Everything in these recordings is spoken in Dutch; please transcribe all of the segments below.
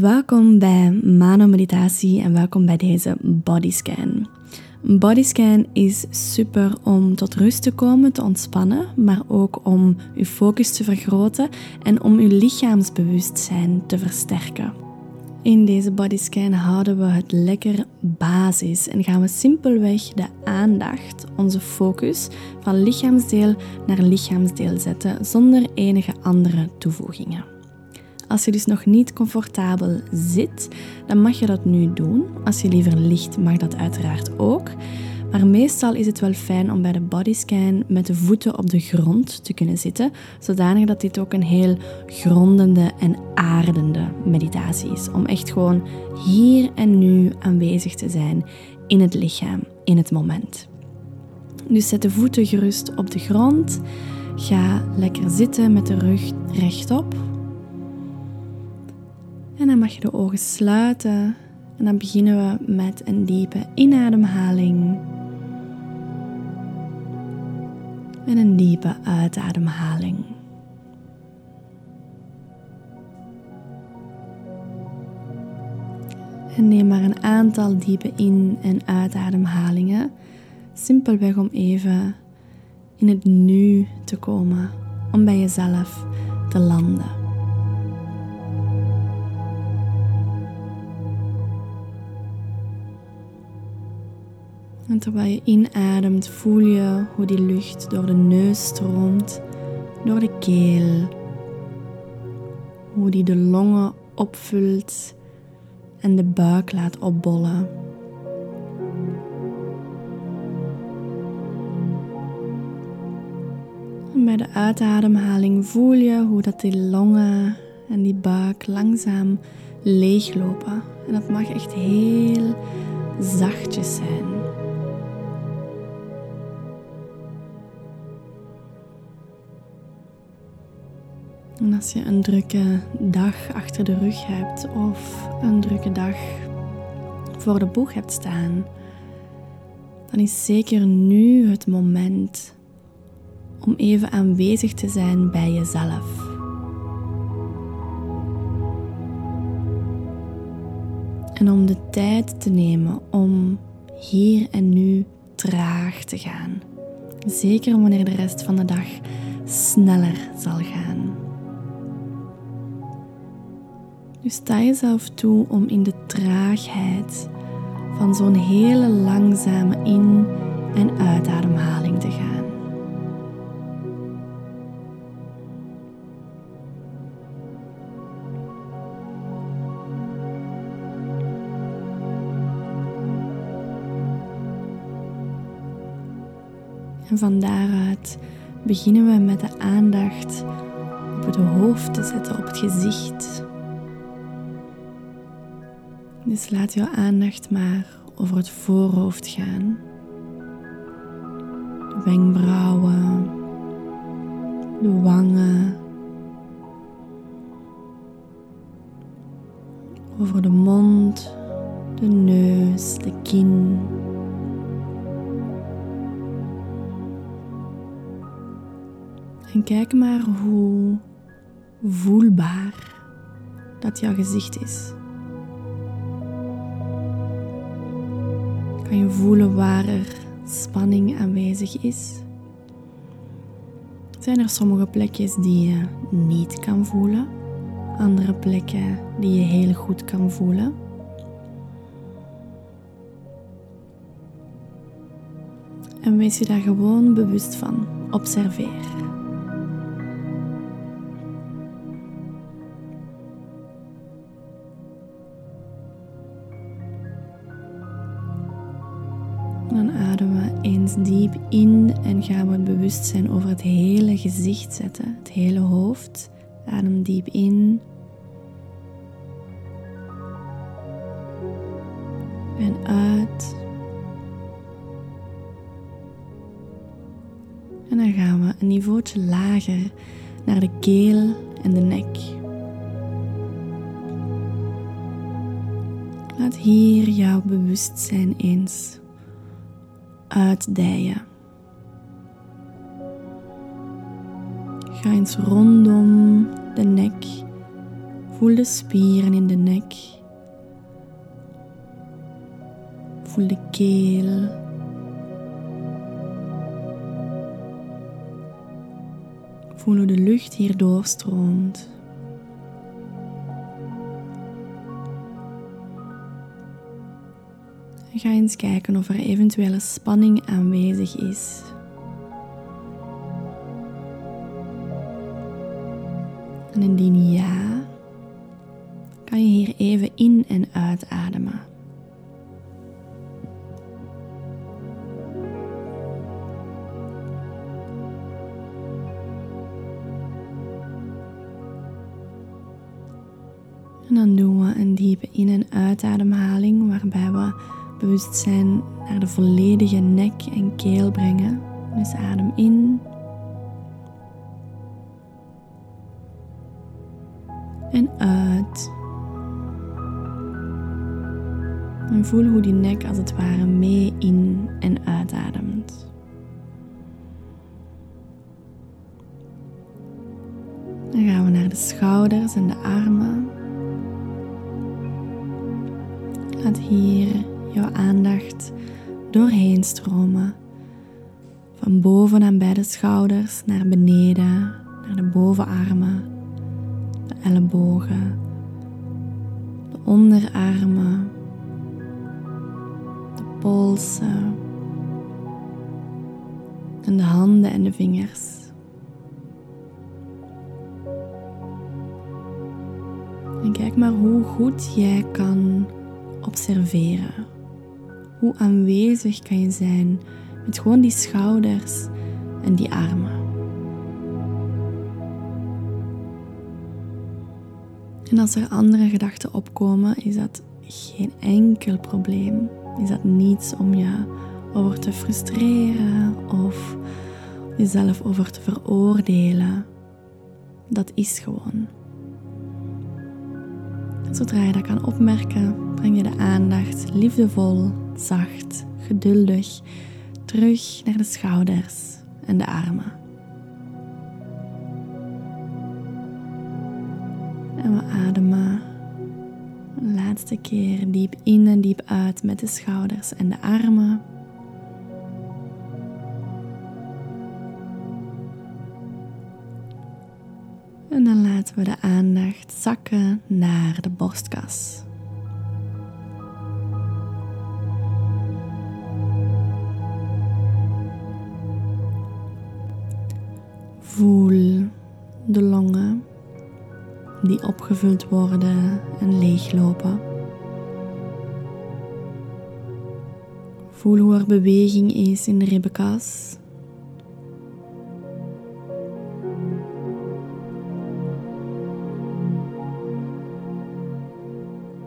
Welkom bij Mano Meditatie en welkom bij deze bodyscan. Een bodyscan is super om tot rust te komen, te ontspannen, maar ook om uw focus te vergroten en om uw lichaamsbewustzijn te versterken. In deze bodyscan houden we het lekker basis en gaan we simpelweg de aandacht, onze focus, van lichaamsdeel naar lichaamsdeel zetten zonder enige andere toevoegingen. Als je dus nog niet comfortabel zit, dan mag je dat nu doen. Als je liever ligt, mag dat uiteraard ook. Maar meestal is het wel fijn om bij de bodyscan met de voeten op de grond te kunnen zitten, zodanig dat dit ook een heel grondende en aardende meditatie is. Om echt gewoon hier en nu aanwezig te zijn in het lichaam, in het moment. Dus zet de voeten gerust op de grond. Ga lekker zitten met de rug rechtop en dan mag je de ogen sluiten. En dan beginnen we met een diepe inademhaling. En een diepe uitademhaling. En neem maar een aantal diepe in- en uitademhalingen. Simpelweg om even in het nu te komen. Om bij jezelf te landen. En terwijl je inademt, voel je hoe die lucht door de neus stroomt, door de keel, hoe die de longen opvult en de buik laat opbollen. En bij de uitademhaling voel je hoe dat die longen en die buik langzaam leeglopen. En dat mag echt heel zachtjes zijn. En als je een drukke dag achter de rug hebt of een drukke dag voor de boeg hebt staan, dan is zeker nu het moment om even aanwezig te zijn bij jezelf. En om de tijd te nemen om hier en nu traag te gaan. Zeker wanneer de rest van de dag sneller zal gaan. Nu sta jezelf toe om in de traagheid van zo'n hele langzame in- en uitademhaling te gaan. En van daaruit beginnen we met de aandacht op het hoofd te zetten, op het gezicht. Dus laat jouw aandacht maar over het voorhoofd gaan. De wenkbrauwen, de wangen, over de mond, de neus, de kin. En kijk maar hoe voelbaar dat jouw gezicht is. Kan je voelen waar er spanning aanwezig is? Zijn er sommige plekjes die je niet kan voelen? Andere plekken die je heel goed kan voelen? En wees je daar gewoon bewust van. Observeer. Diep in en gaan we het bewustzijn over het hele gezicht zetten, het hele hoofd. Adem diep in. En uit. En dan gaan we een niveautje lager naar de keel en de nek. Laat hier jouw bewustzijn eens uitdijen. Ga eens rondom de nek. Voel de spieren in de nek. Voel de keel. Voel hoe de lucht hier doorstroomt. Ga eens kijken of er eventuele spanning aanwezig is. En indien ja, kan je hier even in- en uitademen. En dan doen we een diepe in- en uitademhaling waarbij we bewustzijn naar de volledige nek en keel brengen. Dus adem in. En uit. En voel hoe die nek als het ware mee in en uitademt. Dan gaan we naar de schouders en de armen. Laat hier jouw aandacht doorheen stromen. Van boven aan beide schouders naar beneden, naar de bovenarmen, de ellebogen, de onderarmen, de polsen en de handen en de vingers. En kijk maar hoe goed jij kan observeren. Hoe aanwezig kan je zijn met gewoon die schouders en die armen. En als er andere gedachten opkomen, is dat geen enkel probleem. Is dat niets om je over te frustreren of jezelf over te veroordelen. Dat is gewoon. Zodra je dat kan opmerken, breng je de aandacht liefdevol, zacht, geduldig terug naar de schouders en de armen. En we ademen een laatste keer diep in en diep uit met de schouders en de armen. En dan laten we de aandacht zakken naar de borstkas. Voel de longen die opgevuld worden en leeglopen. Voel hoe er beweging is in de ribbenkas.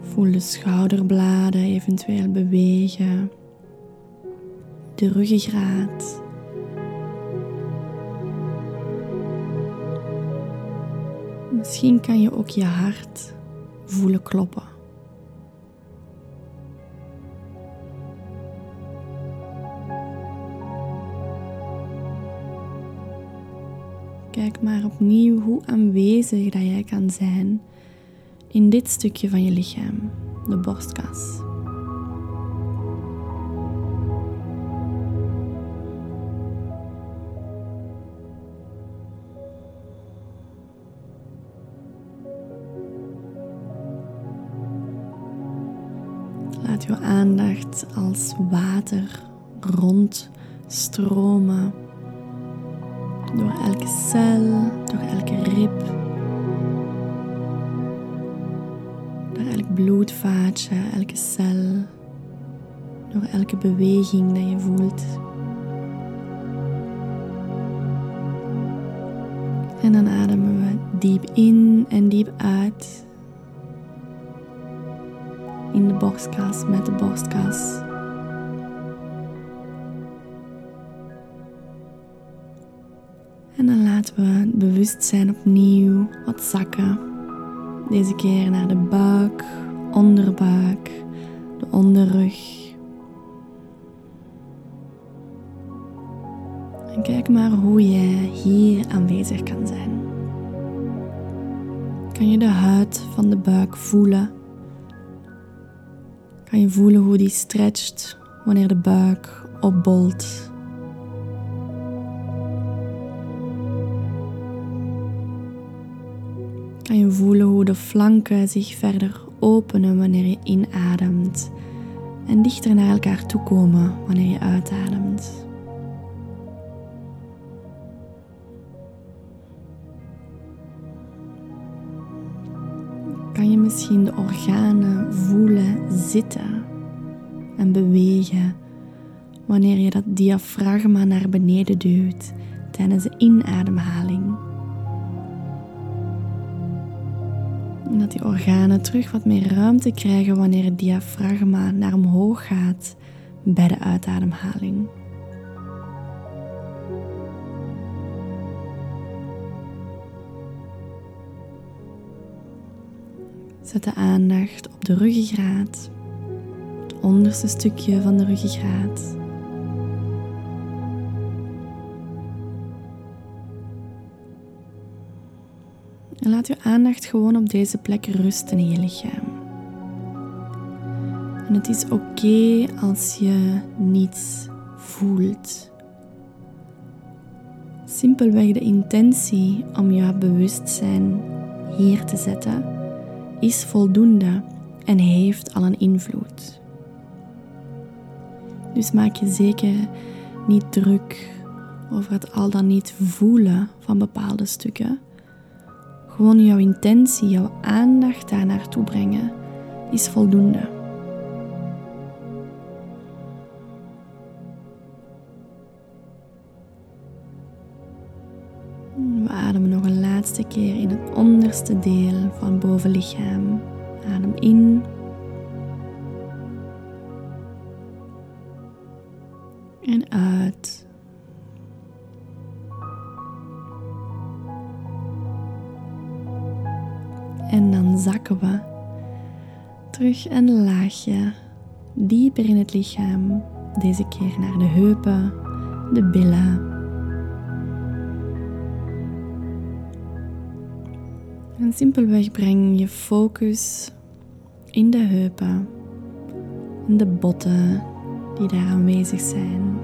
Voel de schouderbladen eventueel bewegen, de ruggengraat. Misschien kan je ook je hart voelen kloppen. Kijk maar opnieuw hoe aanwezig dat jij kan zijn in dit stukje van je lichaam, de borstkas. Als water rondstromen door elke cel, door elke rib, door elk bloedvaatje, elke cel, door elke beweging dat je voelt. En dan ademen we diep in en diep uit in de borstkas met de borstkas. En dan laten we het bewustzijn opnieuw wat zakken. Deze keer naar de buik, onderbuik, de onderrug. En kijk maar hoe jij hier aanwezig kan zijn. Kan je de huid van de buik voelen. Kan je voelen hoe die stretcht wanneer de buik opbolt. Kan je voelen hoe de flanken zich verder openen wanneer je inademt en dichter naar elkaar toe komen wanneer je uitademt. Misschien de organen voelen zitten en bewegen wanneer je dat diafragma naar beneden duwt tijdens de inademhaling? En dat die organen terug wat meer ruimte krijgen wanneer het diafragma naar omhoog gaat bij de uitademhaling. Zet de aandacht op de ruggengraat, het onderste stukje van de ruggengraat. En laat je aandacht gewoon op deze plek rusten in je lichaam. En het is oké als je niets voelt. Simpelweg de intentie om je bewustzijn hier te zetten is voldoende en heeft al een invloed. Dus maak je zeker niet druk over het al dan niet voelen van bepaalde stukken. Gewoon jouw intentie, jouw aandacht daar naartoe brengen is voldoende. We ademen nog een laatste keer in het onderste deel van bovenlichaam. Adem in. En uit. En dan zakken we terug een laagje dieper in het lichaam. Deze keer naar de heupen, de billen. En simpelweg breng je focus in de heupen en de botten die daar aanwezig zijn.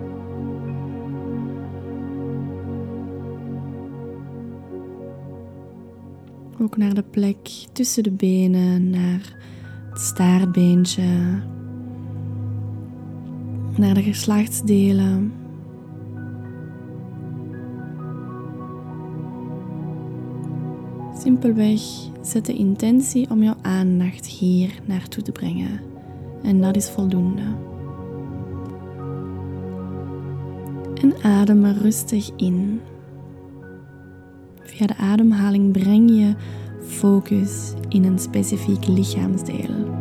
Ook naar de plek tussen de benen, naar het staartbeentje, naar de geslachtsdelen. Simpelweg zet de intentie om jouw aandacht hier naartoe te brengen. En dat is voldoende. En adem er rustig in. Via de ademhaling breng je focus in een specifiek lichaamsdeel.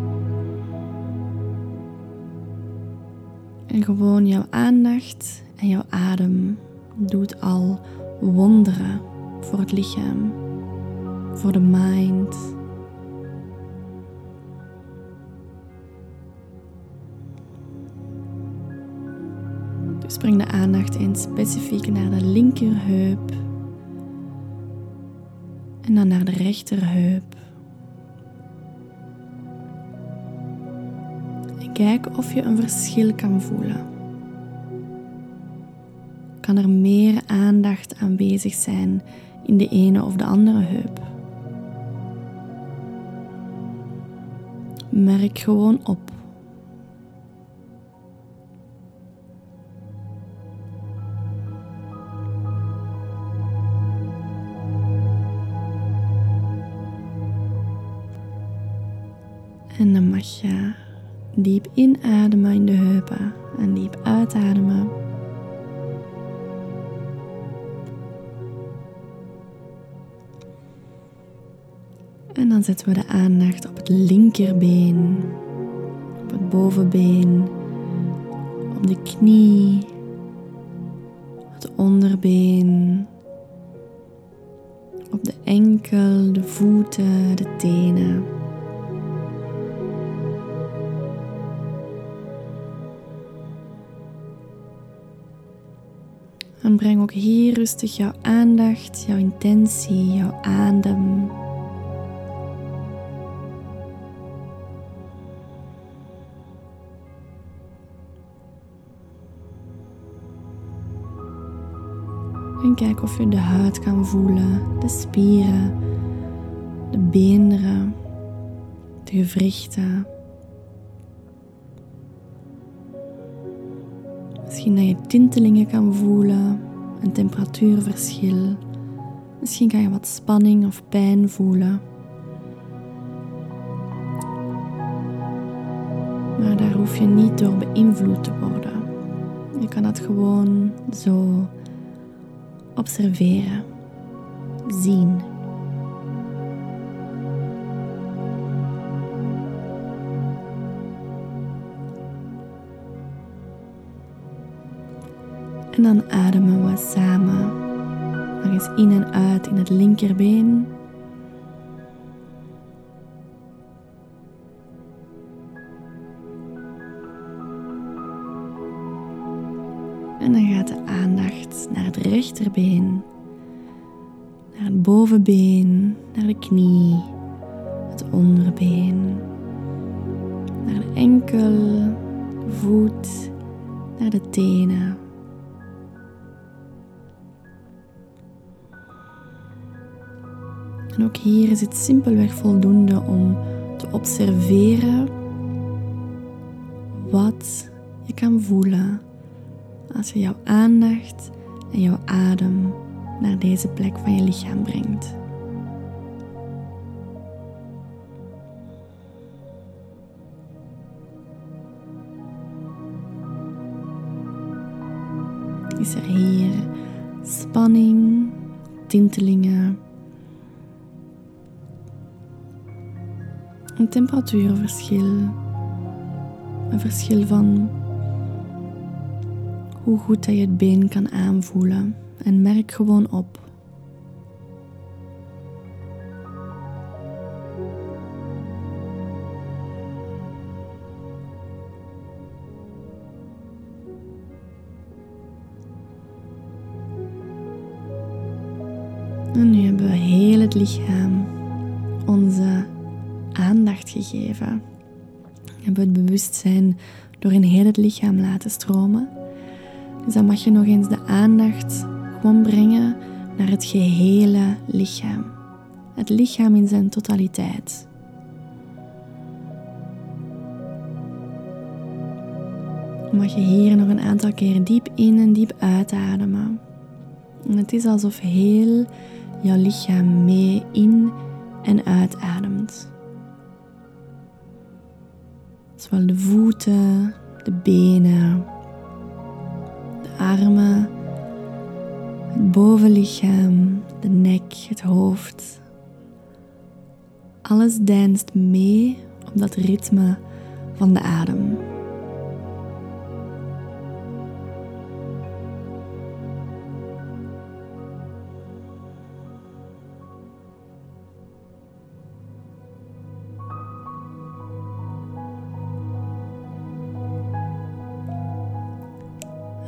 En gewoon jouw aandacht en jouw adem doet al wonderen voor het lichaam, voor de mind. Dus breng de aandacht eens specifiek naar de linkerheup en dan naar de rechterheup. En kijk of je een verschil kan voelen. Kan er meer aandacht aanwezig zijn in de ene of de andere heup? Merk gewoon op. En dan mag je diep inademen in de heupen en diep uitademen. Zetten we de aandacht op het linkerbeen, op het bovenbeen, op de knie, het onderbeen, op de enkel, de voeten, de tenen. En breng ook hier rustig jouw aandacht, jouw intentie, jouw adem Kijk of je de huid kan voelen, de spieren, de beenderen, de gewrichten. Misschien dat je tintelingen kan voelen, een temperatuurverschil. Misschien kan je wat spanning of pijn voelen. Maar daar hoef je niet door beïnvloed te worden. Je kan het gewoon zo observeren, zien. En dan ademen we samen. Nog eens in en uit in het linkerbeen. Rechterbeen, naar het bovenbeen, naar de knie, het onderbeen, naar de enkel, voet, naar de tenen. En ook hier is het simpelweg voldoende om te observeren wat je kan voelen als je jouw aandacht en jouw adem naar deze plek van je lichaam brengt. Is er hier spanning, tintelingen, een temperatuurverschil, een verschil van hoe goed dat je het been kan aanvoelen en merk gewoon op. En nu hebben we heel het lichaam onze aandacht gegeven. We hebben het bewustzijn door in heel het lichaam laten stromen. Dus dan mag je nog eens de aandacht gewoon brengen naar het gehele lichaam. Het lichaam in zijn totaliteit. Dan mag je hier nog een aantal keer diep in en diep uitademen. En het is alsof heel jouw lichaam mee in en uitademt. Zowel de voeten, de benen, armen, het bovenlichaam, de nek, het hoofd. Alles danst mee op dat ritme van de adem.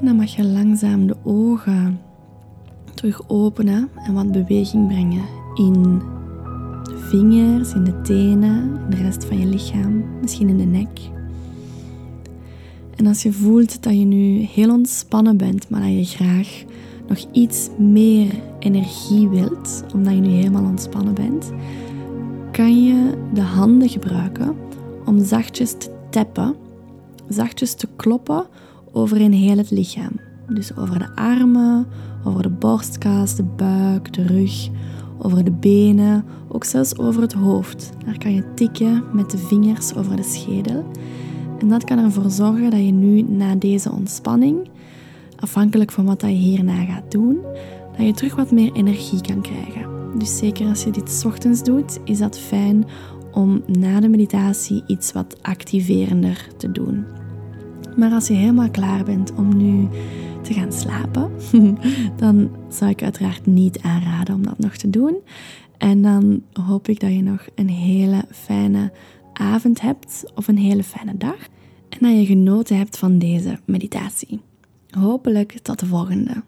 Dan mag je langzaam de ogen terug openen en wat beweging brengen in de vingers, in de tenen, in de rest van je lichaam, misschien in de nek. En als je voelt dat je nu heel ontspannen bent, maar dat je graag nog iets meer energie wilt, omdat je nu helemaal ontspannen bent, kan je de handen gebruiken om zachtjes te tappen, zachtjes te kloppen over heel het lichaam. Dus over de armen, over de borstkas, de buik, de rug, over de benen, ook zelfs over het hoofd. Daar kan je tikken met de vingers over de schedel. En dat kan ervoor zorgen dat je nu na deze ontspanning, afhankelijk van wat je hierna gaat doen, dat je terug wat meer energie kan krijgen. Dus zeker als je dit ochtends doet, is dat fijn om na de meditatie iets wat activerender te doen. Maar als je helemaal klaar bent om nu te gaan slapen, dan zou ik uiteraard niet aanraden om dat nog te doen. En dan hoop ik dat je nog een hele fijne avond hebt of een hele fijne dag. En dat je genoten hebt van deze meditatie. Hopelijk tot de volgende.